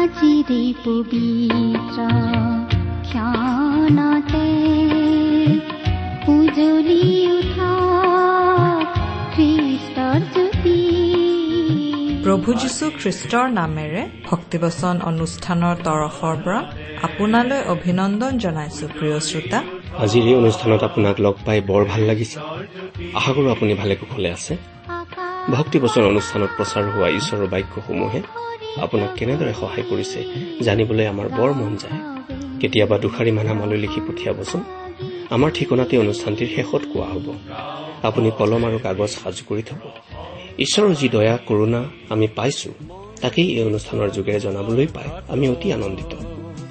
আজিৰে পবিত্ৰ ক্ষণতে উজলি উঠা খ্ৰীষ্টৰ জ্যোতি প্ৰভু যীশু খ্ৰীষ্টৰ নামেৰে ভক্তিবচন অনুষ্ঠানৰ তৰফৰ পৰা আপোনালৈ অভিনন্দন জনাইছো প্ৰিয় শ্ৰোতা। আজিৰ এই অনুষ্ঠানত আপোনাক লগ পাই বৰ ভাল লাগিছে। আশা কৰো আপুনি ভালে কুশলে আছে। ভক্তিবচন অনুষ্ঠানত প্ৰচাৰ হোৱা ঈশ্বৰৰ বাক্যসমূহে আপোনাক কেনেদৰে সহায় কৰিছে জানিবলৈ আমাৰ বৰ মন যায়। কেতিয়াবা দুষাৰি মান আমালৈ লিখি পঠিয়াবচোন। আমাৰ ঠিকনাতে অনুষ্ঠানটিৰ শেষত কোৱা হ'ব। আপুনি কলম আৰু কাগজ সাজু কৰি থব। ঈশ্বৰৰ যি দয়া কৰোণা আমি পাইছো তাকেই এই অনুষ্ঠানৰ যোগেৰে জনাবলৈ পাই আমি অতি আনন্দিত।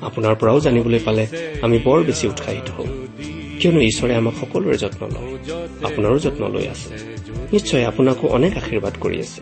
আপোনাৰ পৰাও জানিবলৈ পালে আমি বৰ বেছি উৎসাহিত হওঁ। কিয়নো ঈশ্বৰে আমাক সকলোৰে যত্ন লয়। আপোনাৰো যত্ন লৈ আছে। নিশ্চয় আপোনাকো অনেক আশীৰ্বাদ কৰি আছে।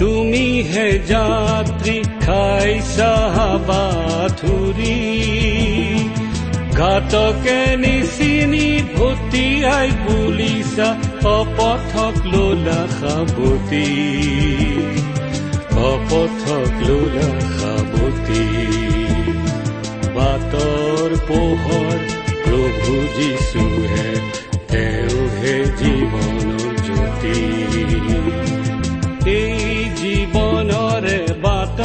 তুমি হে যাত্ৰী খাইছা বাথুৰি ঘাটকে নিচিনি ভটিয়াই বুলিছা অপথক লোলা সাৱতী অপথক লোলা সাৱতী বাটৰ পোহৰ প্ৰভু যিছুহে তেওঁহে জীৱনৰ জ্যোতি। বাট।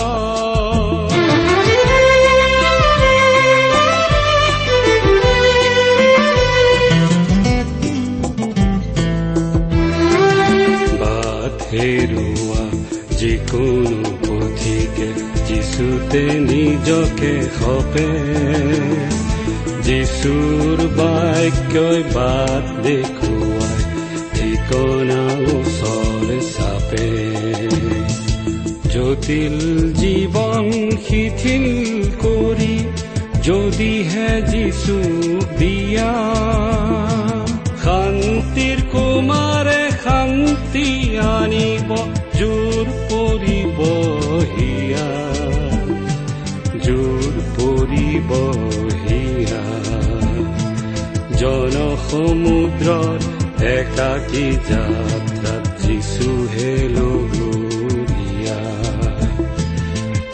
বাট হেৰুৱা যিকোনো পথিকে যিচুতে নিজকে সপে যিচুৰ বাক্যই বাট দেখুৱাই জটিল জীৱন শিথিল কৰি যদিহে যিচু দিয়া। শান্তিৰ কুমাৰে শান্তি আনিব জোৰ পৰিব হিয়া। জোৰ পৰিব হিয়া। জনসমুদ্ৰৰ একাকী যাত্ৰাত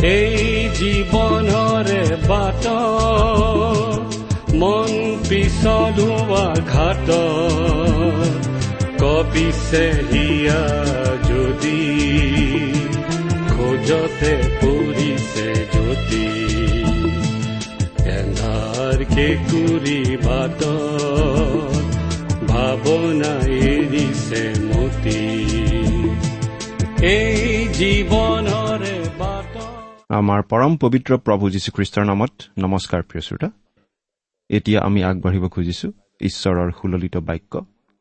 এই জীৱনৰে বাট মন পিছলোৱা ঘাট। কপিছে হিয়া যদি খোজতে পৰিছে জ্যোতি এন্ধাৰ কেঁকুৰি বাট ভাৱনা এৰিছে মতি। এই জীৱনৰে বাট আমাৰ পৰম পবিত্ৰ প্ৰভু যীশুখ্ৰীষ্টৰ নামত নমস্কাৰ প্ৰিয় শ্ৰোতা। এতিয়া আমি আগবাঢ়িব খুজিছো ঈশ্বৰৰ সুললিত বাক্য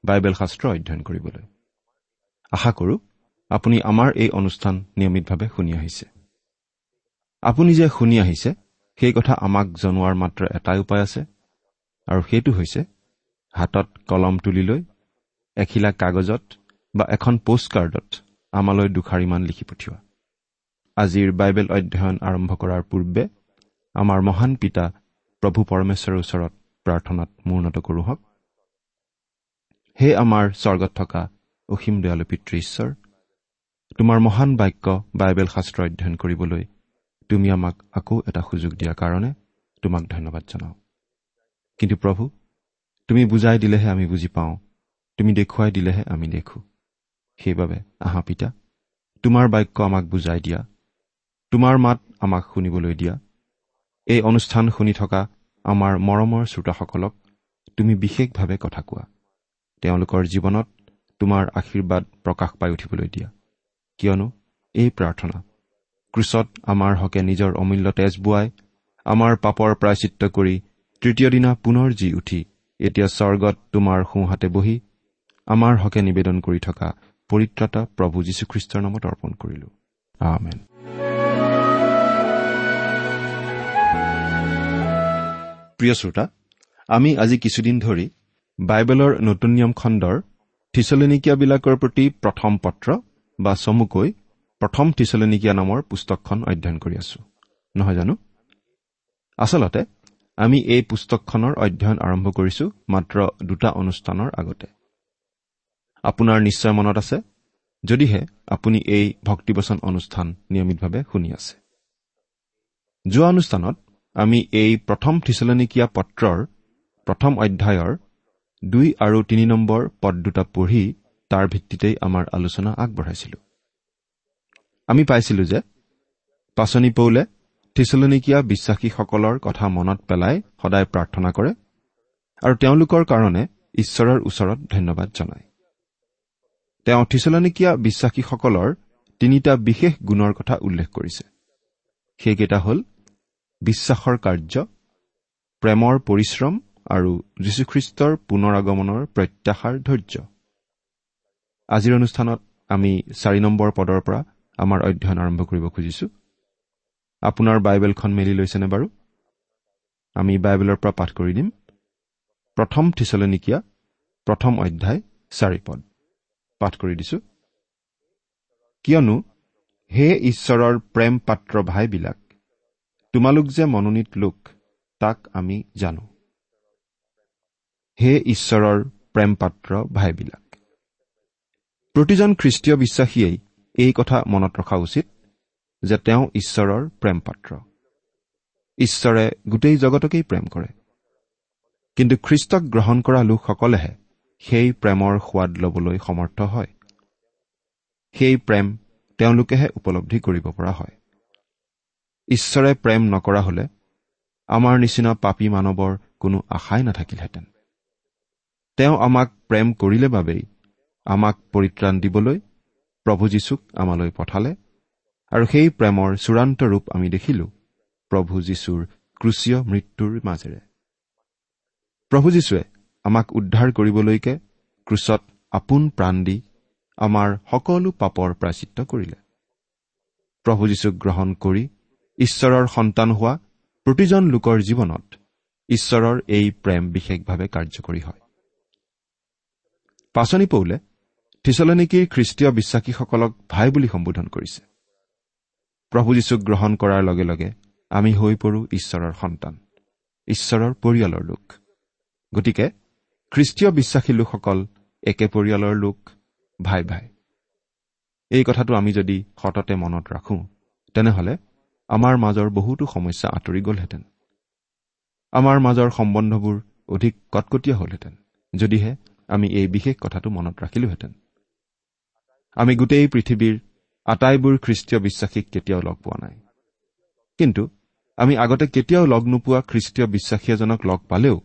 বাইবেল শাস্ত্ৰ অধ্যয়ন কৰিবলৈ। আশা কৰো আপুনি আমাৰ এই অনুষ্ঠান নিয়মিতভাৱে শুনি আহিছে। আপুনি যে শুনি আহিছে সেই কথা আমাক জনোৱাৰ মাত্ৰ এটাই উপায় আছে আৰু সেইটো হৈছে হাতত কলম তুলি লৈ এখিলা কাগজত বা এখন পোষ্ট কাৰ্ডত আমালৈ দুষাৰিমান লিখি পঠিওৱা। আজিৰ বাইবেল অধ্যয়ন আৰম্ভ কৰাৰ পূৰ্বে আমাৰ মহান পিতা প্ৰভু পৰমেশ্বৰৰ ওচৰত প্ৰাৰ্থনাত মূৰ্ণত কৰোঁ হওক। হে আমাৰ স্বৰ্গত থকা অসীম দয়ালু পিতৃ ঈশ্বৰ তোমাৰ মহান বাক্য বাইবেল শাস্ত্ৰ অধ্যয়ন কৰিবলৈ তুমি আমাক আকৌ এটা সুযোগ দিয়াৰ কাৰণে তোমাক ধন্যবাদ জনাওঁ। কিন্তু প্ৰভু তুমি বুজাই দিলেহে আমি বুজি পাওঁ তুমি দেখুৱাই দিলেহে আমি দেখোঁ। সেইবাবে আহা পিতা তোমাৰ বাক্য আমাক বুজাই দিয়া তোমাৰ মাত আমাক শুনিবলৈ দিয়া। এই অনুষ্ঠান শুনি থকা আমাৰ মৰমৰ শ্ৰোতাসকলক তুমি বিশেষভাৱে কথা কোৱা। তেওঁলোকৰ জীৱনত তোমাৰ আশীৰ্বাদ প্ৰকাশ পাই উঠিবলৈ দিয়া। কিয়নো এই প্ৰাৰ্থনা ক্ৰুচত আমাৰ হকে নিজৰ অমূল্য তেজ বোৱাই আমাৰ পাপৰ প্ৰায়চিত্ৰ কৰি তৃতীয় দিনা পুনৰ জি উঠি এতিয়া স্বৰ্গত তোমাৰ সোঁহাতে বহি আমাৰ হকে নিবেদন কৰি থকা পৰিত্ৰাতা প্ৰভু যীশুখ্ৰীষ্টৰ নামত অৰ্পণ কৰিলো। প্ৰিয় শ্ৰোতা আমি আজি কিছুদিন ধৰি বাইবেলৰ নতুন নিয়ম খণ্ডৰ থিচলনিকীয়াবিলাকৰ প্ৰতি প্ৰথম পত্ৰ বা চমুকৈ প্ৰথম থিচলনিকীয়া নামৰ পুস্তকখন অধ্যয়ন কৰি আছো। নহয় জানো? আচলতে আমি এই পুস্তকখনৰ অধ্যয়ন আৰম্ভ কৰিছো মাত্ৰ দুটা অনুষ্ঠানৰ আগতে। আপোনাৰ নিশ্চয় মনত আছে যদিহে আপুনি এই ভক্তিবচন অনুষ্ঠান নিয়মিতভাৱে শুনি আছে। যোৱা অনুষ্ঠানত আমি এই প্ৰথম থিচলনিকীয়া পত্ৰৰ প্ৰথম অধ্যায়ৰ দুই আৰু তিনি নম্বৰ পদ দুটা পঢ়ি তাৰ ভিত্তিতেই আমাৰ আলোচনা আগবঢ়াইছিলো। আমি পাইছিলো যে পাচনি পৌলে থিচলনিকীয়া বিশ্বাসীসকলৰ কথা মনত পেলাই সদায় প্ৰাৰ্থনা কৰে আৰু তেওঁলোকৰ কাৰণে ঈশ্বৰৰ ওচৰত ধন্যবাদ জনায়। তেওঁ থিচলনিকীয়া বিশ্বাসীসকলৰ তিনিটা বিশেষ গুণৰ কথা উল্লেখ কৰিছে। সেইকেইটা হ'ল বিশ্বাসৰ কাৰ্য প্ৰেমৰ পৰিশ্ৰম আৰু যীশুখ্ৰীষ্টৰ পুনৰ আগমনৰ প্ৰত্যাশাৰ ধৈৰ্য। আজিৰ অনুষ্ঠানত আমি চাৰি নম্বৰ পদৰ পৰা আমাৰ অধ্যয়ন আৰম্ভ কৰিব খুজিছো। আপোনাৰ বাইবেলখন মেলি লৈছেনে বাৰু? আমি বাইবেলৰ পৰা পাঠ কৰি দিম। প্ৰথম থিচলনিকীয়া প্ৰথম অধ্যায় চাৰি পদ। পাঠ কৰি দিছো। কিয়নো হে ঈশ্বৰৰ প্ৰেম পাত্ৰ ভাইবিলাক তোমালোক যে মনোনীত লোক তাক আমি জানো। হে ঈশ্বৰৰ প্ৰেম পাত্ৰ ভাইবিলাক প্ৰতিজন খ্ৰীষ্টীয় বিশ্বাসীয়েই এই কথা মনত ৰখা উচিত যে তেওঁ ঈশ্বৰৰ প্ৰেম পাত্ৰ ঈশ্বৰে গোটেই জগতকেই প্ৰেম কৰে। কিন্তু খ্ৰীষ্টক গ্ৰহণ কৰা লোকসকলেহে সেই প্ৰেমৰ সোৱাদ ল'বলৈ সমৰ্থ হয়। সেই প্ৰেম তেওঁলোকেহে উপলব্ধি কৰিব পৰা হয়। ঈশ্বৰে প্ৰেম নকৰা হলে আমাৰ নিচিনা পাপী মানৱৰ কোনো আশাই নাথাকিলহেঁতেন। তেওঁ আমাক প্ৰেম কৰিলে বাবেই আমাক পৰিত্ৰাণ দিবলৈ প্ৰভু যীশুক আমালৈ পঠালে আৰু সেই প্ৰেমৰ চূড়ান্ত ৰূপ আমি দেখিলো প্ৰভু যীশুৰ ক্ৰুচীয় মৃত্যুৰ মাজেৰে। প্ৰভু যীশুৱে আমাক উদ্ধাৰ কৰিবলৈকে ক্ৰুচত আপোন প্ৰাণ দি আমাৰ সকলো পাপৰ প্ৰাচিত্য কৰিলে। প্ৰভু যীশুক গ্ৰহণ কৰি ঈশ্বৰৰ সন্তান হোৱা প্ৰতিজন লোকৰ জীৱনত ঈশ্বৰৰ এই প্ৰেম বিশেষভাৱে কাৰ্যকৰী হয়। পাচনি পৌলে থিচলনিকীৰ খ্ৰীষ্টীয় বিশ্বাসীসকলক ভাই বুলি সম্বোধন কৰিছে। প্ৰভু যীশুক গ্ৰহণ কৰাৰ লগে লগে আমি হৈ পৰো ঈশ্বৰৰ সন্তান ঈশ্বৰৰ পৰিয়ালৰ লোক। গতিকে খ্ৰীষ্টীয় বিশ্বাসী লোকসকল একে পৰিয়ালৰ লোক ভাই ভাই। এই কথাটো আমি যদি সততে মনত ৰাখোঁ তেনেহলে আমাৰ মাজৰ বহুতো সমস্যা আঁতৰি গ'লহেঁতেন। আমাৰ মাজৰ সম্বন্ধবোৰ অধিক কটকটীয়া হ'লহেঁতেন যদিহে আমি এই বিশেষ কথাটো মনত ৰাখিলোহেঁতেন। আমি গোটেই পৃথিৱীৰ আটাইবোৰ খ্ৰীষ্টীয় বিশ্বাসীক কেতিয়াও লগ পোৱা নাই। কিন্তু আমি আগতে কেতিয়াও লগ নোপোৱা খ্ৰীষ্টীয় বিশ্বাসী এজনক লগ পালেও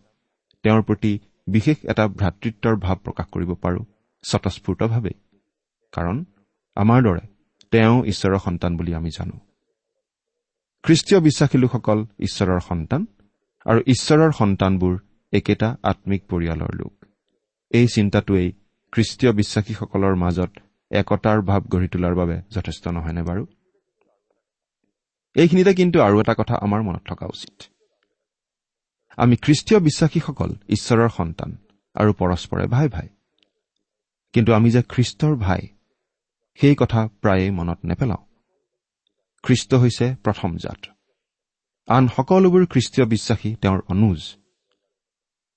তেওঁৰ প্ৰতি বিশেষ এটা ভ্ৰাতৃত্বৰ ভাৱ প্ৰকাশ কৰিব পাৰোঁ স্বতঃস্ফূৰ্তভাৱেই। কাৰণ আমাৰ দৰে তেওঁ ঈশ্বৰৰ সন্তান বুলি আমি জানো। খ্ৰীষ্টীয় বিশ্বাসী লোকসকল ঈশ্বৰৰ সন্তান আৰু ঈশ্বৰৰ সন্তানবোৰ একেটা আম্মিক পৰিয়ালৰ লোক। এই চিন্তাটোৱেই খ্ৰীষ্টীয় বিশ্বাসীসকলৰ মাজত একতাৰ ভাৱ গঢ়ি তোলাৰ বাবে যথেষ্ট নহয়নে বাৰু? এইখিনিতে কিন্তু আৰু এটা কথা আমাৰ মনত থকা উচিত। আমি খ্ৰীষ্টীয় বিশ্বাসীসকল ঈশ্বৰৰ সন্তান আৰু পৰস্পৰে ভাই ভাই। কিন্তু আমি যে খ্ৰীষ্টৰ ভাই সেই কথা প্ৰায়ে মনত নেপেলাওঁ। খ্ৰীষ্ট হৈছে প্ৰথম জাত। আন সকলোবোৰ খ্ৰীষ্টীয় বিশ্বাসী তেওঁৰ অনুজ।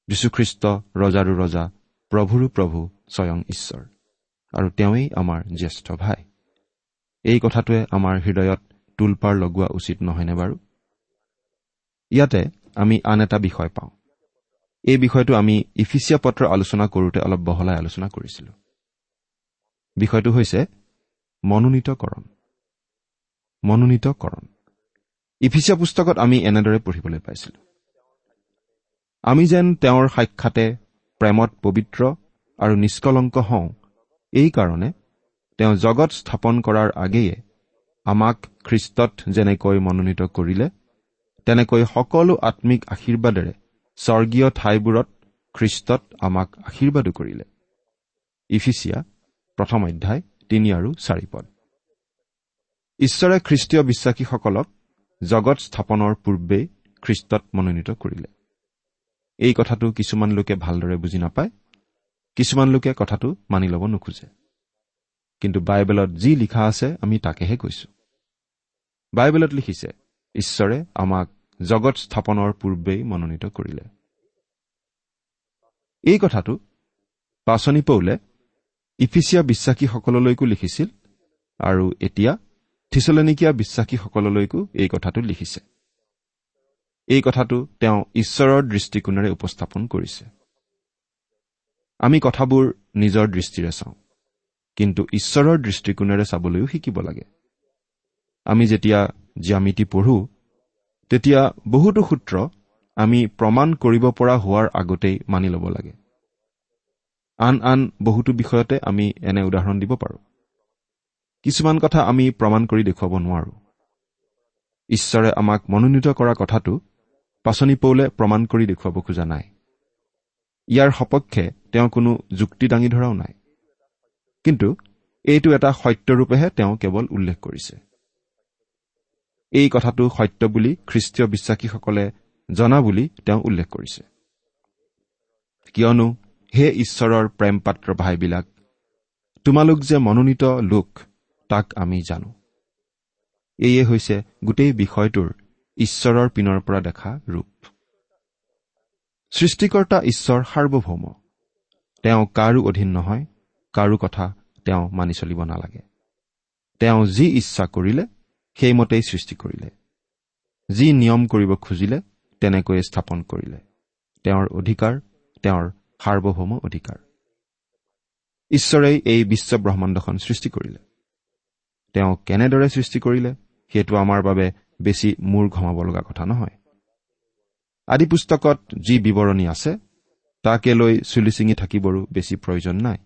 যীশুখ্ৰীষ্ট ৰজাৰো ৰজা প্ৰভুৰো প্ৰভু স্বয়ং ঈশ্বৰ। আৰু তেওঁৱেই আমাৰ জ্যেষ্ঠ ভাই। এই কথাটোৱে আমাৰ হৃদয়ত টোলপাৰ লগোৱা উচিত নহয়নে বাৰু? ইয়াতে আমি আন এটা বিষয় পাওঁ। এই বিষয়টো আমি ইফিচিয়া পত্ৰ আলোচনা কৰোঁতে অলপ বহলাই আলোচনা কৰিছিলো। বিষয়টো হৈছে মনোনীতকৰণ। মনোনীতকৰণ ইফিচিয়া পুস্তকত আমি এনেদৰে পঢ়িবলৈ পাইছিলো। আমি যেন তেওঁৰ সাক্ষাতে প্ৰেমত পবিত্ৰ আৰু নিষ্কলংক হওঁ এইকাৰণে তেওঁ জগত স্থাপন কৰাৰ আগেয়ে আমাক খ্ৰীষ্টত যেনেকৈ মনোনীত কৰিলে তেনেকৈ সকলো আম্মিক আশীৰ্বাদেৰে স্বৰ্গীয় ঠাইবোৰত খ্ৰীষ্টত আমাক আশীৰ্বাদো কৰিলে। ইফিচিয়া প্ৰথম অধ্যায় তিনি আৰু চাৰি পদ। ঈশ্বৰে খ্ৰীষ্টীয় বিশ্বাসীসকলক জগত স্থাপনৰ পূৰ্বেই খ্ৰীষ্টত মনোনীত কৰিলে। এই কথাটো কিছুমান লোকে ভালদৰে বুজি নাপায় কিছুমান লোকে কথাটো মানি ল'ব নোখোজে। কিন্তু বাইবেলত যি লিখা আছে আমি তাকেহে কৈছো। বাইবেলত লিখিছে ঈশ্বৰে আমাক জগত স্থাপনৰ পূৰ্বেই মনোনীত কৰিলে। এই কথাটো পাচনি পৌলে ইফিচিয়া বিশ্বাসীসকললৈকো লিখিছিল আৰু এতিয়া থিচলেনিকীয়া বিশ্বাসীসকললৈকো এই কথাটো লিখিছে। এই কথাটো তেওঁ ঈশ্বৰৰ দৃষ্টিকোণেৰে উপস্থাপন কৰিছে। আমি কথাবোৰ নিজৰ দৃষ্টিৰে চাওঁ কিন্তু ঈশ্বৰৰ দৃষ্টিকোণেৰে চাবলৈও শিকিব লাগে। আমি যেতিয়া জ্যামিতি পঢ়ো তেতিয়া বহুতো সূত্ৰ আমি প্ৰমাণ কৰিব পৰা হোৱাৰ আগতেই মানি ল'ব লাগে। আন আন বহুতো বিষয়তে আমি এনে উদাহৰণ দিব পাৰোঁ। কিছুমান কথা আমি প্ৰমাণ কৰি দেখুৱাব নোৱাৰো। ঈশ্বৰে আমাক মনোনীত কৰা কথাটো পাচনি পৌলে প্ৰমাণ কৰি দেখুৱাব খোজা নাই। ইয়াৰ সপক্ষে তেওঁ কোনো যুক্তি দাঙি ধৰাও নাই। কিন্তু এইটো এটা সত্যৰূপেহে তেওঁ কেৱল উল্লেখ কৰিছে। এই কথাটো সত্য বুলি খ্ৰীষ্টীয় বিশ্বাসীসকলে জনা বুলি তেওঁ উল্লেখ কৰিছে। কিয়নো হে ঈশ্বৰৰ প্ৰেম পাত্ৰ ভাইবিলাক তোমালোক যে মনোনীত লোক তাক আমি জানো। এয়ে হৈছে গোটেই বিষয়টোৰ ঈশ্বৰৰ পিনৰ পৰা দেখা ৰূপ। সৃষ্টিকৰ্তা ঈশ্বৰ সাৰ্বভৌম। তেওঁ কাৰো অধীন নহয় কাৰো কথা তেওঁ মানি চলিব নালাগে। তেওঁ যি ইচ্ছা কৰিলে সেইমতেই সৃষ্টি কৰিলে। যি নিয়ম কৰিব খুজিলে তেনেকৈয়ে স্থাপন কৰিলে। তেওঁৰ অধিকাৰ তেওঁৰ সাৰ্বভৌম অধিকাৰ। ঈশ্বৰেই এই বিশ্ব ব্ৰহ্মাণ্ডখন সৃষ্টি কৰিলে। তেওঁ কেনেদৰে সৃষ্টি কৰিলে সেইটো আমাৰ বাবে বেছি মূৰ ঘমাব লগা কথা নহয়। আদি পুস্তকত যি বিৱৰণী আছে তাকে লৈ চুলি ছিঙি থাকিবৰো বেছি প্ৰয়োজন নাই।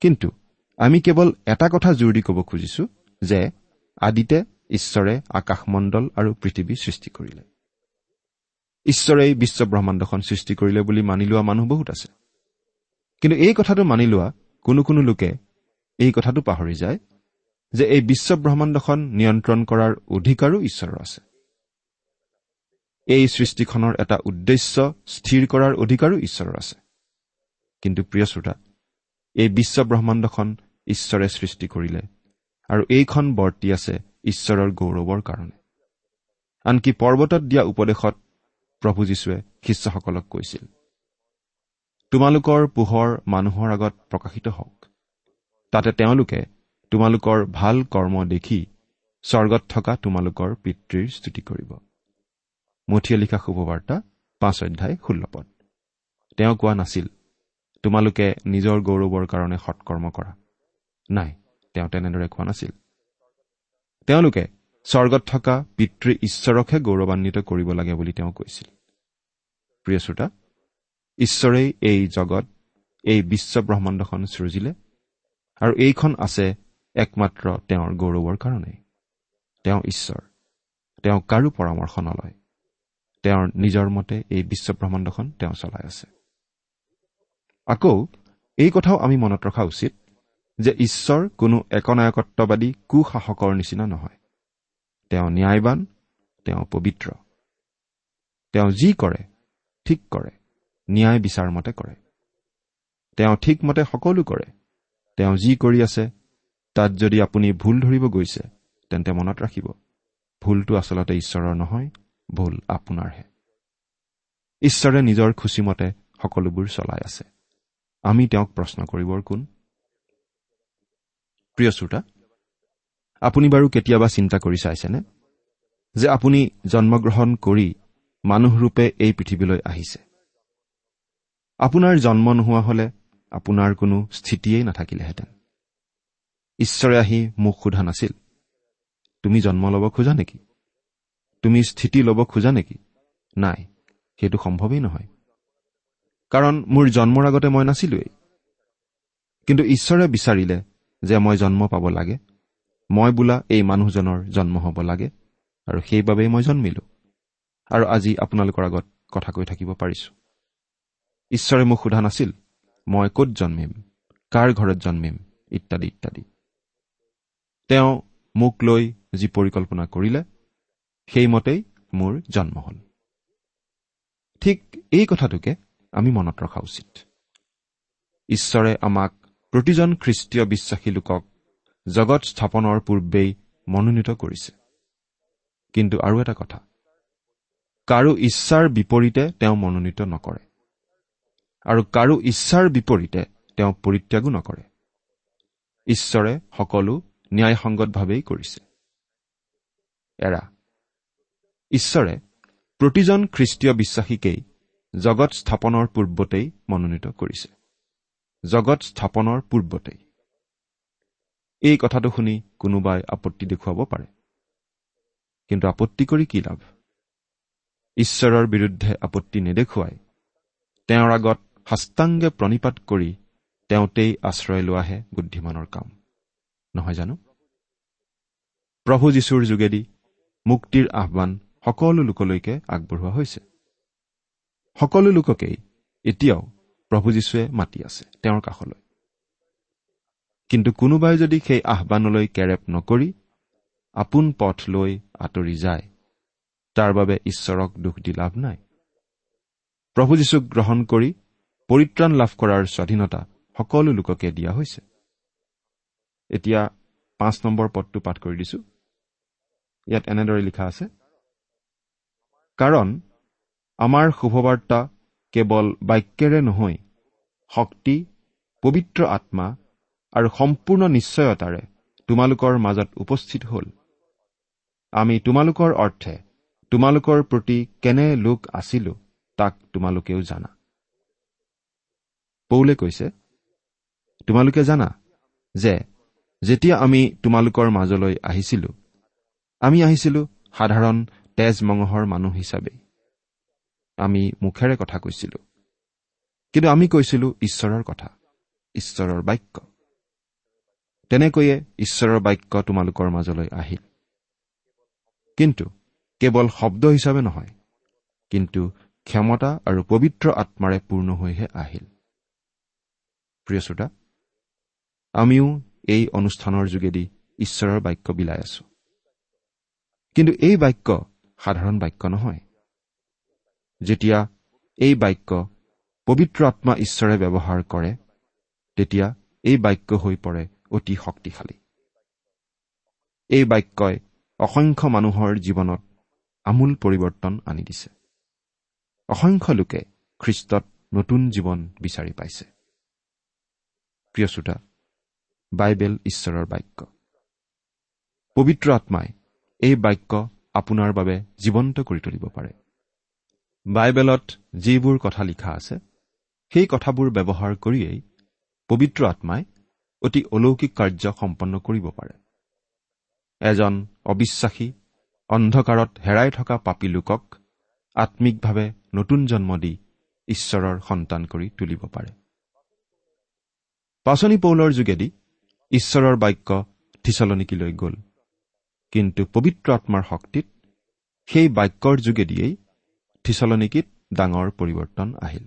কিন্তু আমি কেৱল এটা কথা জোৰ দি ক'ব খুজিছো যে আদিতে ঈশ্বৰে আকাশমণ্ডল আৰু পৃথিৱী সৃষ্টি কৰিলে। ঈশ্বৰেই বিশ্ব ব্ৰহ্মাণ্ডখন সৃষ্টি কৰিলে বুলি মানি লোৱা মানুহ বহুত আছে। কিন্তু এই কথাটো মানি লোৱা কোনো কোনো লোকে এই কথাটো পাহৰি যায়। যে এই বিশ্ব ব্ৰহ্মাণ্ডখন নিয়ন্ত্ৰণ কৰাৰ অধিকাৰো ঈশ্বৰৰ আছে। এই সৃষ্টিখনৰ এটা উদ্দেশ্য স্থিৰ কৰাৰ অধিকাৰো ঈশ্বৰৰ আছে। কিন্তু প্ৰিয় শ্ৰোতা এই বিশ্ব ব্ৰহ্মাণ্ডখন ঈশ্বৰে সৃষ্টি কৰিলে আৰু এইখন বৰ্তি আছে ঈশ্বৰৰ গৌৰৱৰ কাৰণে। আনকি পৰ্বতত দিয়া উপদেশত প্ৰভু যীশুৱে শিষ্যসকলক কৈছিল তোমালোকৰ পোহৰ মানুহৰ আগত প্ৰকাশিত হওক। তাতে তেওঁলোকে তোমালোকৰ ভাল কৰ্ম দেখি স্বৰ্গত থকা তোমালোকৰ পিতৃৰ স্তুতি কৰিব। মঠিয়ে লিখা শুভবাৰ্তা পাঁচ অধ্যায় ষোল্ল পদ। তেওঁ কোৱা নাছিল তোমালোকে নিজৰ গৌৰৱৰ কাৰণে সৎকৰ্ম কৰা। নাই তেওঁ তেনেদৰে কোৱা নাছিল। তেওঁলোকে স্বৰ্গত থকা পিতৃ ঈশ্বৰকহে গৌৰৱান্বিত কৰিব লাগে বুলি তেওঁ কৈছিল। প্ৰিয় শ্ৰোতা ঈশ্বৰেই এই জগত এই বিশ্ব ব্ৰহ্মাণ্ডখন সৃজিলে আৰু এইখন আছে একমাত্ৰ তেওঁৰ গৌৰৱৰ কাৰণে। তেওঁ ঈশ্বৰ। তেওঁ কাৰো পৰামৰ্শ নলয়। তেওঁৰ নিজৰ মতে এই বিশ্ব ব্ৰহ্মাণ্ডখন তেওঁ চলাই আছে। আকৌ এই কথাও আমি মনত ৰখা উচিত যে ঈশ্বৰ কোনো একনায়কত্ববাদী কুশাসকৰ নিচিনা নহয়। তেওঁ ন্যায়বান তেওঁ পবিত্ৰ। তেওঁ যি কৰে ঠিক কৰে ন্যায় বিচাৰ মতে কৰে। তেওঁ ঠিকমতে সকলো কৰে। তেওঁ যি কৰি আছে তাত যদি আপুনি ভুল ধৰিব গৈছে তেন্তে মনত ৰাখিব ভুলটো আচলতে ঈশ্বৰৰ নহয় ভুল আপোনাৰহে। ঈশ্বৰে নিজৰ খুচিমতে সকলোবোৰ চলাই আছে। আমি তেওঁক প্ৰশ্ন কৰিবৰ কোন? প্ৰিয় শ্ৰোতা আপুনি বাৰু কেতিয়াবা চিন্তা কৰি চাইছেনে যে আপুনি জন্মগ্ৰহণ কৰি মানুহৰূপে এই পৃথিৱীলৈ আহিছে? আপোনাৰ জন্ম নোহোৱা হলে আপোনাৰ কোনো স্থিতিয়েই নাথাকিলেহেঁতেন। ঈশ্বৰে আহি মোক সোধা নাছিল। তুমি জন্ম ল'ব খোজা নেকি? তুমি স্থিতি ল'ব খোজা নেকি? নাই সেইটো সম্ভৱেই নহয়। কাৰণ মোৰ জন্মৰ আগতে মই নাছিলোৱেই। কিন্তু ঈশ্বৰে বিচাৰিলে যে মই জন্ম পাব লাগে। মই বোলা এই মানুহজনৰ জন্ম হ'ব লাগে আৰু সেইবাবেই মই জন্মিলো। আৰু আজি আপোনালোকৰ আগত কথা কৈ থাকিব পাৰিছো। ঈশ্বৰে মোক সোধা নাছিল মই ক'ত জন্মিম কাৰ ঘৰত জন্মিম ইত্যাদি ইত্যাদি। তেওঁ মোক লৈ যি পৰিকল্পনা কৰিলে সেইমতেই মোৰ জন্ম হ'ল। ঠিক এই কথাটোকে আমি মনত ৰখা উচিত। ঈশ্বৰে আমাক প্ৰতিজন খ্ৰীষ্টীয় বিশ্বাসী লোকক জগত স্থাপনৰ পূৰ্বেই মনোনীত কৰিছে। কিন্তু আৰু এটা কথা কাৰো ইচ্ছাৰ বিপৰীতে তেওঁ মনোনীত নকৰে। আৰু কাৰো ইচ্ছাৰ বিপৰীতে তেওঁ পৰিত্যাগো নকৰে। ঈশ্বৰে সকলো ন্যায়সংগতভাৱেই কৰিছে। এৰা ঈশ্বৰে প্ৰতিজন খ্ৰীষ্টীয় বিশ্বাসীকেই জগত স্থাপনৰ পূৰ্বতেই মনোনীত কৰিছে। জগত স্থাপনৰ পূৰ্বতেই। এই কথাটো শুনি কোনোবাই আপত্তি দেখুৱাব পাৰে। কিন্তু আপত্তি কৰি কি লাভ? ঈশ্বৰৰ বিৰুদ্ধে আপত্তি নেদেখুৱাই তেওঁৰ আগত সাষ্টাংগে প্ৰণিপাত কৰি তেওঁতেই আশ্ৰয় লোৱাহে বুদ্ধিমানৰ কাম। নহয় জানো? প্ৰভু যীশুৰ যোগেদি মুক্তিৰ আহ্বান সকলো লোকলৈকে আগবঢ়োৱা হৈছে। সকলো লোককেই এতিয়াও প্ৰভু যীশুৱে মাতি আছে তেওঁৰ কাষলৈ। কিন্তু কোনোবাই যদি সেই আহ্বানলৈ কেৰেপ নকৰি আপোন পথ লৈ আঁতৰি যায় তাৰ বাবে ঈশ্বৰক দোষ দি লাভ নাই। প্ৰভু যীশুক গ্ৰহণ কৰি পৰিত্ৰাণ লাভ কৰাৰ স্বাধীনতা সকলো লোককে দিয়া হৈছে। এতিয়া পাঁচ নম্বৰ পদটো পাঠ কৰি দিছো। ইয়াত এনেদৰে লিখা আছে কাৰণ আমাৰ শুভবাৰ্তা কেৱল বাক্যেৰে নহয় শক্তি পবিত্ৰ আত্মা আৰু সম্পূৰ্ণ নিশ্চয়তাৰে তোমালোকৰ মাজত উপস্থিত হ'ল। আমি তোমালোকৰ অৰ্থে তোমালোকৰ প্ৰতি কেনে লোক আছিলো তাক তোমালোকেও জানা। পৌলে কৈছে তোমালোকে জানা যে যেতিয়া আমি তোমালোকৰ মাজলৈ আহিছিলো আমি আহিছিলো সাধাৰণ তেজ মঙহৰ মানুহ হিচাপে। আমি মুখেৰে কথা কৈছিলো। কিন্তু আমি কৈছিলো ঈশ্বৰৰ কথা ঈশ্বৰৰ বাক্য। তেনেকৈয়ে ঈশ্বৰৰ বাক্য তোমালোকৰ মাজলৈ আহিল। কিন্তু কেৱল শব্দ হিচাপে নহয় কিন্তু ক্ষমতা আৰু পবিত্ৰ আত্মাৰে পূৰ্ণ হৈহে আহিল। প্ৰিয় শ্ৰোতা আমিও এই অনুষ্ঠানৰ যোগেদি ঈশ্বৰৰ বাক্য বিলাই আছো। কিন্তু এই বাক্য সাধাৰণ বাক্য নহয়। যেতিয়া এই বাক্য পবিত্ৰ আত্মা ঈশ্বৰে ব্যৱহাৰ কৰে তেতিয়া এই বাক্য হৈ পৰে অতি শক্তিশালী। এই বাক্যই অসংখ্য মানুহৰ জীৱনত আমূল পৰিৱৰ্তন আনি দিছে। অসংখ্য লোকে খ্ৰীষ্টত নতুন জীৱন বিচাৰি পাইছে। প্ৰিয় শ্ৰোতা বাইবেল ঈশ্বৰৰ বাক্য। পবিত্ৰ আত্মাই এই বাক্য আপোনাৰ বাবে জীৱন্ত কৰি তুলিব পাৰে। বাইবেলত যিবোৰ কথা লিখা আছে সেই কথাবোৰ ব্যৱহাৰ কৰিয়েই পবিত্ৰ আত্মাই অতি অলৌকিক কাৰ্য সম্পন্ন কৰিব পাৰে। এজন অবিশ্বাসী অন্ধকাৰত হেৰাই থকা পাপী লোকক আত্মিকভাৱে নতুন জন্ম দি ঈশ্বৰৰ সন্তান কৰি তুলিব পাৰে। পাচনি পৌলৰ যোগেদি ঈশ্বৰৰ বাক্য থিচলনিকিলৈ গ'ল। কিন্তু পবিত্ৰ আত্মাৰ শক্তিত সেই বাক্যৰ যোগেদিয়েই থিচলনিকিত ডাঙৰ পৰিৱৰ্তন আহিল।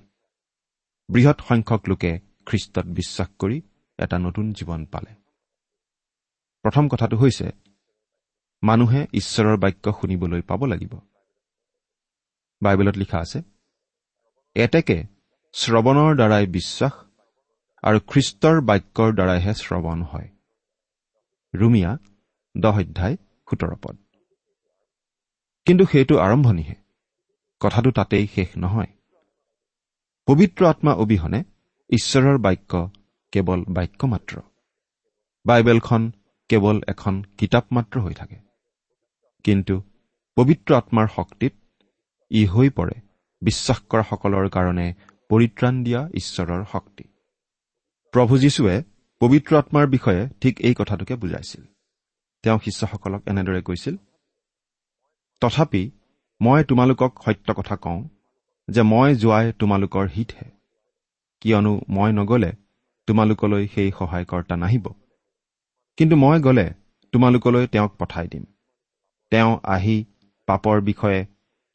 বৃহৎ সংখ্যক লোকে খ্ৰীষ্টত বিশ্বাস কৰি এটা নতুন জীৱন পালে। প্ৰথম কথাটো হৈছে মানুহে ঈশ্বৰৰ বাক্য শুনিবলৈ পাব লাগিব। বাইবেলত লিখা আছে এতেকে শ্ৰৱণৰ দ্বাৰাই বিশ্বাস আৰু খ্ৰীষ্টৰ বাক্যৰ দ্বাৰাইহে শ্ৰৱণ হয়। ৰুমিয়া দহ অধ্যায় সোতৰ পদ। কিন্তু সেইটো আৰম্ভণিহে। কথাটো তাতেই শেষ নহয়। পবিত্ৰ আত্মা অবিহনে ঈশ্বৰৰ বাক্য কেৱল বাক্য মাত্ৰ বাইবেলখন কেৱল এখন কিতাপ মাত্ৰ হৈ থাকে। কিন্তু পবিত্ৰ আত্মাৰ শক্তিত ই হৈ পৰে। বিশ্বাস কৰাসকলৰ কাৰণে পৰিত্ৰাণ দিয়া ঈশ্বৰৰ শক্তি। প্ৰভু যীশুৱে পবিত্ৰ আত্মাৰ বিষয়ে ঠিক এই কথাটোকে বুজাইছিল। তেওঁ শিষ্যসকলক এনেদৰে কৈছিল তথাপি মই তোমালোকক সত্য কথা কওঁ যে মই যোৱাই তোমালোকৰ হিতহে। কিয়নো মই নগলে তোমালোকলৈ সেই সহায়কৰ্তা নাহিব। কিন্তু মই গ'লে তোমালোকলৈ তেওঁক পঠাই দিম। তেওঁ আহি পাপৰ বিষয়ে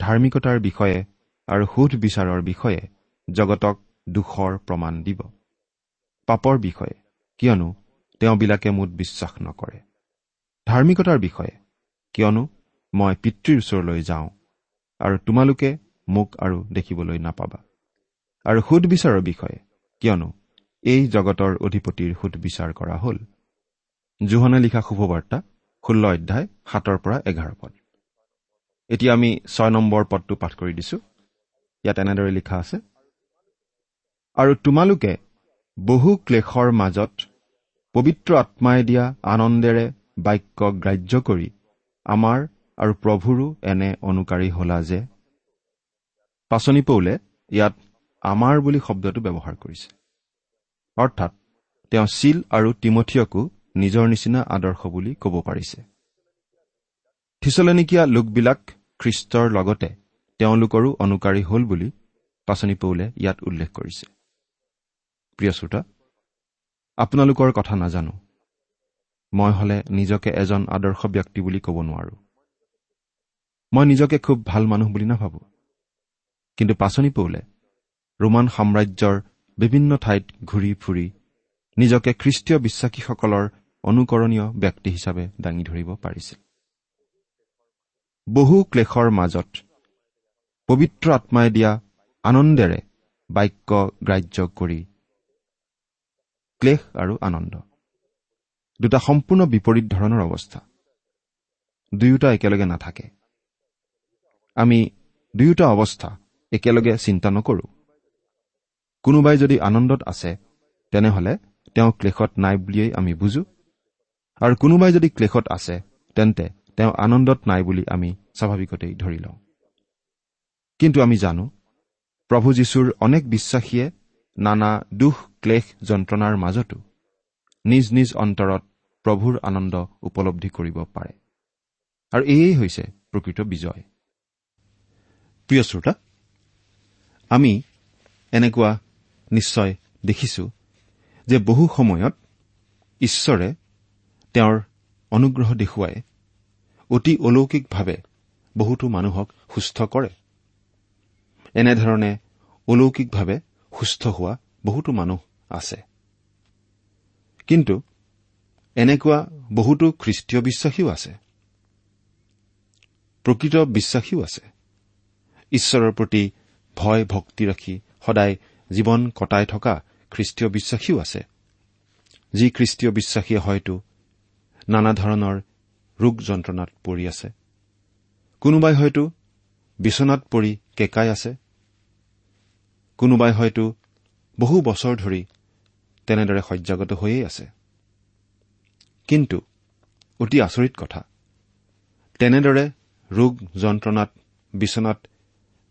ধাৰ্মিকতাৰ বিষয়ে আৰু সুধ বিচাৰৰ বিষয়ে জগতক দুখৰ প্ৰমাণ দিব। পাপৰ বিষয়ে কিয়নো তেওঁবিলাকে মোত বিশ্বাস নকৰে। ধাৰ্মিকতাৰ বিষয়ে কিয়নো মই পিতৃৰ ওচৰলৈ যাওঁ আৰু তোমালোকে মোক আৰু দেখিবলৈ নাপাবা। আৰু সুদবিচাৰৰ বিষয়ে কিয়নো এই জগতৰ অধিপতিৰ সুদবিচাৰ কৰা হ'ল। জোহনে লিখা শুভবাৰ্তা ষোল্ল অধ্যায় সাতৰ পৰা এঘাৰ পদ। এতিয়া আমি ছয় নম্বৰ পদটো পাঠ কৰি দিছো। ইয়াত এনেদৰে লিখা আছে আৰু তোমালোকে বহু ক্লেশৰ মাজত পবিত্ৰ আত্মাই দিয়া আনন্দেৰে বাক্য গ্ৰাহ্য কৰি আমাৰ আৰু প্ৰভুৰো এনে অনুকাৰী হলা যে পাচনি পৌলে ইয়াত আমাৰ বুলি শব্দটো ব্যৱহাৰ কৰিছে। অৰ্থাৎ তেওঁ চিল আৰু তিমঠিয়কো নিজৰ নিচিনা আদৰ্শ বুলি ক'ব পাৰিছে। থিচলনিকীয়া লোকবিলাক খ্ৰীষ্টৰ লগতে তেওঁলোকৰো অনুকাৰী হ'ল বুলি পাচনি পৌলে ইয়াত উল্লেখ কৰিছে। প্ৰিয় শ্ৰোতা আপোনালোকৰ কথা নাজানো। মই হলে নিজকে এজন আদৰ্শ ব্যক্তি বুলি ক'ব নোৱাৰো। মই নিজকে খুব ভাল মানুহ বুলি নাভাবো। কিন্তু পাচনি পৌলে ৰোমান সাম্ৰাজ্যৰ বিভিন্ন ঠাইত ঘূৰি ফুৰি নিজকে খ্ৰীষ্টীয় বিশ্বাসীসকলৰ অনুকৰণীয় ব্যক্তি হিচাপে দাঙি ধৰিব পাৰিছিল। বহু ক্লেশৰ মাজত পবিত্ৰ আত্মাই দিয়া আনন্দেৰে বাক্য গ্ৰাহ্য কৰি ক্লেশ আৰু আনন্দ। দুটা সম্পূৰ্ণ বিপৰীত ধৰণৰ অৱস্থা। দুয়োটা একেলগে নাথাকে। আমি দুয়োটা অৱস্থা একেলগে চিন্তা নকৰো। কোনোবাই যদি আনন্দত আছে তেনেহলে তেওঁ ক্লেশত নাই বুলিয়েই আমি বুজো। আৰু কোনোবাই যদি ক্লেশত আছে তেন্তে তেওঁ আনন্দত নাই বুলি আমি স্বাভাৱিকতেই ধৰি লওঁ। কিন্তু আমি জানো প্ৰভু যীশুৰ অনেক বিশ্বাসীয়ে নানা দুখ ক্লেশ যন্ত্ৰণাৰ মাজতো নিজ নিজ অন্তৰত প্ৰভুৰ আনন্দ উপলব্ধি কৰিব পাৰে। আৰু এয়েই হৈছে প্ৰকৃত বিজয়। প্ৰিয় শ্ৰোতা আমি এনেকুৱা নিশ্চয় দেখিছো যে বহু সময়ত ঈশ্বৰে তেওঁৰ অনুগ্ৰহ দেখুৱাই অতি অলৌকিকভাৱে বহুতো মানুহক সুস্থ কৰে। এনেধৰণে অলৌকিকভাৱে সুস্থ হোৱা বহুতো মানুহ আছে। কিন্তু এনেকুৱা বহুতো খ্ৰীষ্টীয় বিশ্বাসীও আছে। প্ৰকৃত বিশ্বাসীও আছে। ঈশ্বৰৰ প্ৰতি ভয় ভক্তি ৰাখি সদায় জীৱন কটাই থকা খ্ৰীষ্টীয় বিশ্বাসীও আছে। যি খ্ৰীষ্টীয় বিশ্বাসীয়ে হয়তো নানা ধৰণৰ ৰোগ যন্ত্ৰণাত পৰি আছে। কোনোবাই হয়তো বিচনাত পৰি কেঁকাই আছে। কোনোবাই হয়তো বহু বছৰ ধৰি তেনেদৰে শয্যাগত হৈয়েই আছে। কিন্তু অতি আচৰিত কথা তেনেদৰে ৰোগ যন্ত্ৰণাত বিচনাত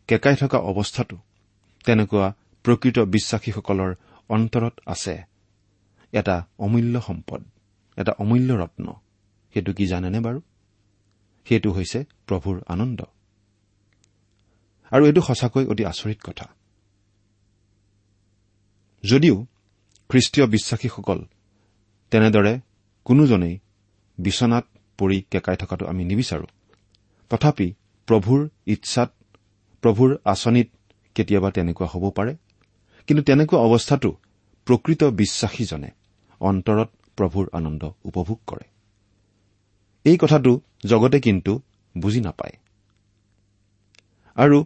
কেঁকাই থকা অৱস্থাটো তেনেকুৱা প্ৰকৃত বিশ্বাসীসকলৰ অন্তৰত আছে। এটা অমূল্য সম্পদ এটা অমূল্য ৰত্ন। সেইটো কি জানেনে বাৰু? সেইটো হৈছে প্ৰভুৰ আনন্দ। আৰু এইটো সঁচাকৈ অতি আচৰিত কথা। যদিও খ্ৰীষ্টীয় বিশ্বাসীসকল তেনেদৰে কোনোজনেই বিচনাত পৰি কেঁকাই থকাটো আমি নিবিচাৰো। তথাপি প্ৰভুৰ ইচ্ছাত প্ৰভুৰ আঁচনিত কেতিয়াবা তেনেকুৱা হ'ব পাৰে। কিন্তু তেনেকুৱা অৱস্থাটো প্ৰকৃত বিশ্বাসীজনে অন্তৰত প্ৰভুৰ আনন্দ উপভোগ কৰে। এই কথাটো জগতে কিন্তু বুজি নাপায়। আৰু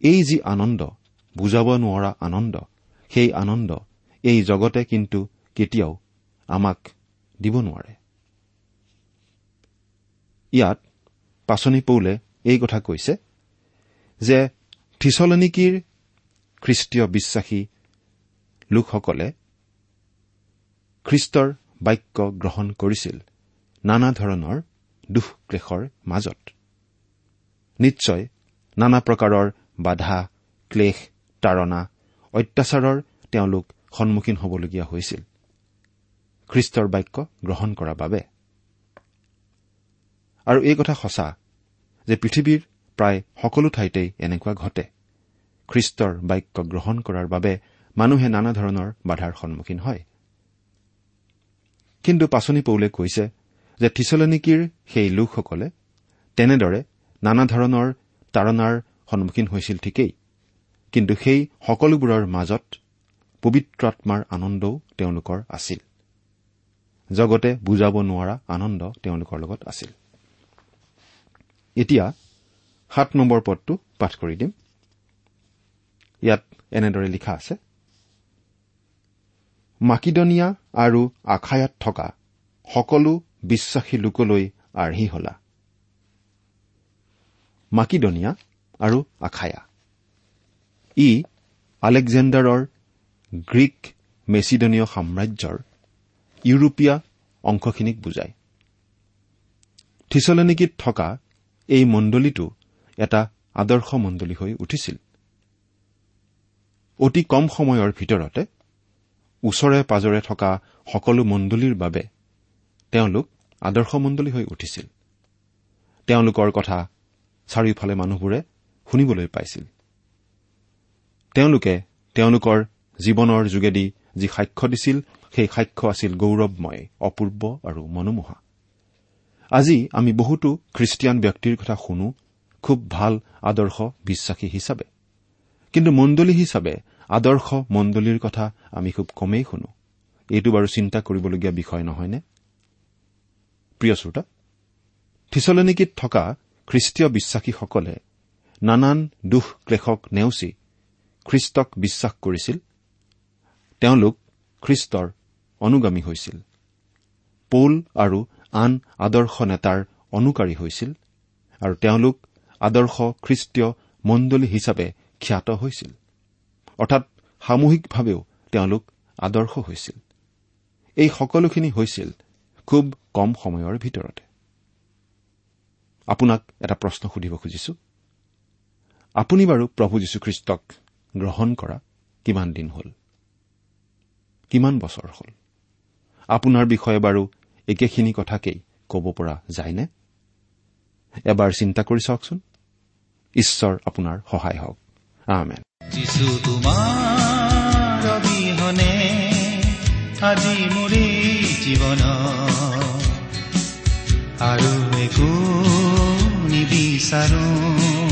এই যি আনন্দ বুজাব নোৱাৰা আনন্দ সেই আনন্দ এই জগতে কিন্তু কেতিয়াও আমাক দিব নোৱাৰে। ইয়াত পাচনি পৌলে এই কথা কৈছে যে থিচলনিকিৰ খ্ৰীষ্টীয় বিশ্বাসী লোকসকলে খ্ৰীষ্টৰ বাক্য গ্ৰহণ কৰিছিল নানা ধৰণৰ দুখ ক্লেশৰ মাজত। নিশ্চয় নানা প্ৰকাৰৰ বাধা ক্লেশ তাৰণা অত্যাচাৰৰ তেওঁলোক সন্মুখীন হ'বলগীয়া হৈছিল। খ্ৰীষ্টৰ বাক্য গ্ৰহণ কৰাৰ বাবে। আৰু এই কথা সঁচা যে পৃথিৱীৰ প্ৰায় সকলো ঠাইতেই এনেকুৱা ঘটে। খ্ৰীষ্টৰ বাক্য গ্ৰহণ কৰাৰ বাবে মানুহে নানা ধৰণৰ বাধাৰ সন্মুখীন হয়। কিন্তু পাচনি পৌলে কৈছে যে থিচলনিকিৰ সেই লোকসকলে তেনেদৰে নানা ধৰণৰ তাৰণাৰ সন্মুখীন হৈছিল ঠিকেই। কিন্তু সেই সকলোবোৰৰ মাজত পবিত্ৰ আত্মাৰ আনন্দও তেওঁলোকৰ আছিল। জগতে বুজাব নোৱাৰা আনন্দ তেওঁলোকৰ লগত আছিল। এতিয়া সাত নম্বৰ পদটো পাঠ কৰি দিম। ইয়াত এনেদৰে লিখা আছে মাকিডনিয়া আৰু আখায়াত থকা সকলো বিশ্বাসী লোকলৈ আৰ্হি হলা। মাকিডনিয়া আৰু আখায়া। ই আলেকজেণ্ডাৰৰ গ্ৰীক মেচিডনীয় সাম্ৰাজ্যৰ ইউৰোপীয় অংশখিনিক বুজায়। থিচলেনিকিত থকা এই মণ্ডলীটো এটা আদৰ্শ মণ্ডলী হৈ উঠিছিল। অতি কম সময়ৰ ভিতৰতে ওচৰে পাজৰে থকা সকলো মণ্ডলীৰ বাবে তেওঁলোক আদৰ্শমণ্ডলী হৈ উঠিছিল। তেওঁলোকৰ কথা চাৰিওফালে মানুহবোৰে শুনিবলৈ পাইছিল। তেওঁলোকে তেওঁলোকৰ জীৱনৰ যোগেদি যি সাক্ষ্য দিছিল সেই সাক্ষ্য আছিল গৌৰৱময় অপূৰ্ব আৰু মনোমোহা। আজি আমি বহুতো খ্ৰীষ্টিয়ান ব্যক্তিৰ কথা শুনো খুব ভাল আদৰ্শ বিশ্বাসী হিচাপে। কিন্তু মণ্ডলী হিচাপে আদৰ্শ মণ্ডলীৰ কথা আমি খুব কমেই শুনো। এইটো বাৰু চিন্তা কৰিবলগীয়া বিষয় নহয়নে? প্ৰিয় শ্ৰোতা থিচলনিকিত থকা খ্ৰীষ্টীয় বিশ্বাসীসকলে নানান দুখ ক্লেশক নেওচি খ্ৰীষ্টক বিশ্বাস কৰিছিল। তেওঁলোক খ্ৰীষ্টৰ অনুগামী হৈছিল। পৌল আৰু আন আদৰ্শ নেতাৰ অনুকাৰী হৈছিল আৰু তেওঁলোক আদৰ্শ খ্ৰীষ্টীয় মণ্ডলী হিচাপে খ্যাত হৈছিল। অৰ্থাৎ সামূহিকভাৱেও তেওঁলোক আদৰ্শ হৈছিল। এই সকলোখিনি হৈছিল খুব কম সময়ৰ ভিতৰতে। আপোনাক এটা প্ৰশ্ন সুধিব খুজিছো। আপুনি বাৰু প্ৰভু যীশুখ্ৰীষ্টক গ্ৰহণ কৰা কিমান দিন হ'ল? কিমান বছৰ হ'ল? আপোনাৰ বিষয়ে বাৰু একেখিনি কথাকেই ক'ব পৰা যায়নে? এবাৰ চিন্তা কৰি চাওকচোন। ঈশ্বৰ আপোনাৰ সহায় হওক। আমেন। যিছু তোমাৰ অবিহনে আজি মোৰে জীৱন। আৰু একো নিবিচাৰো।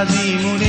আজি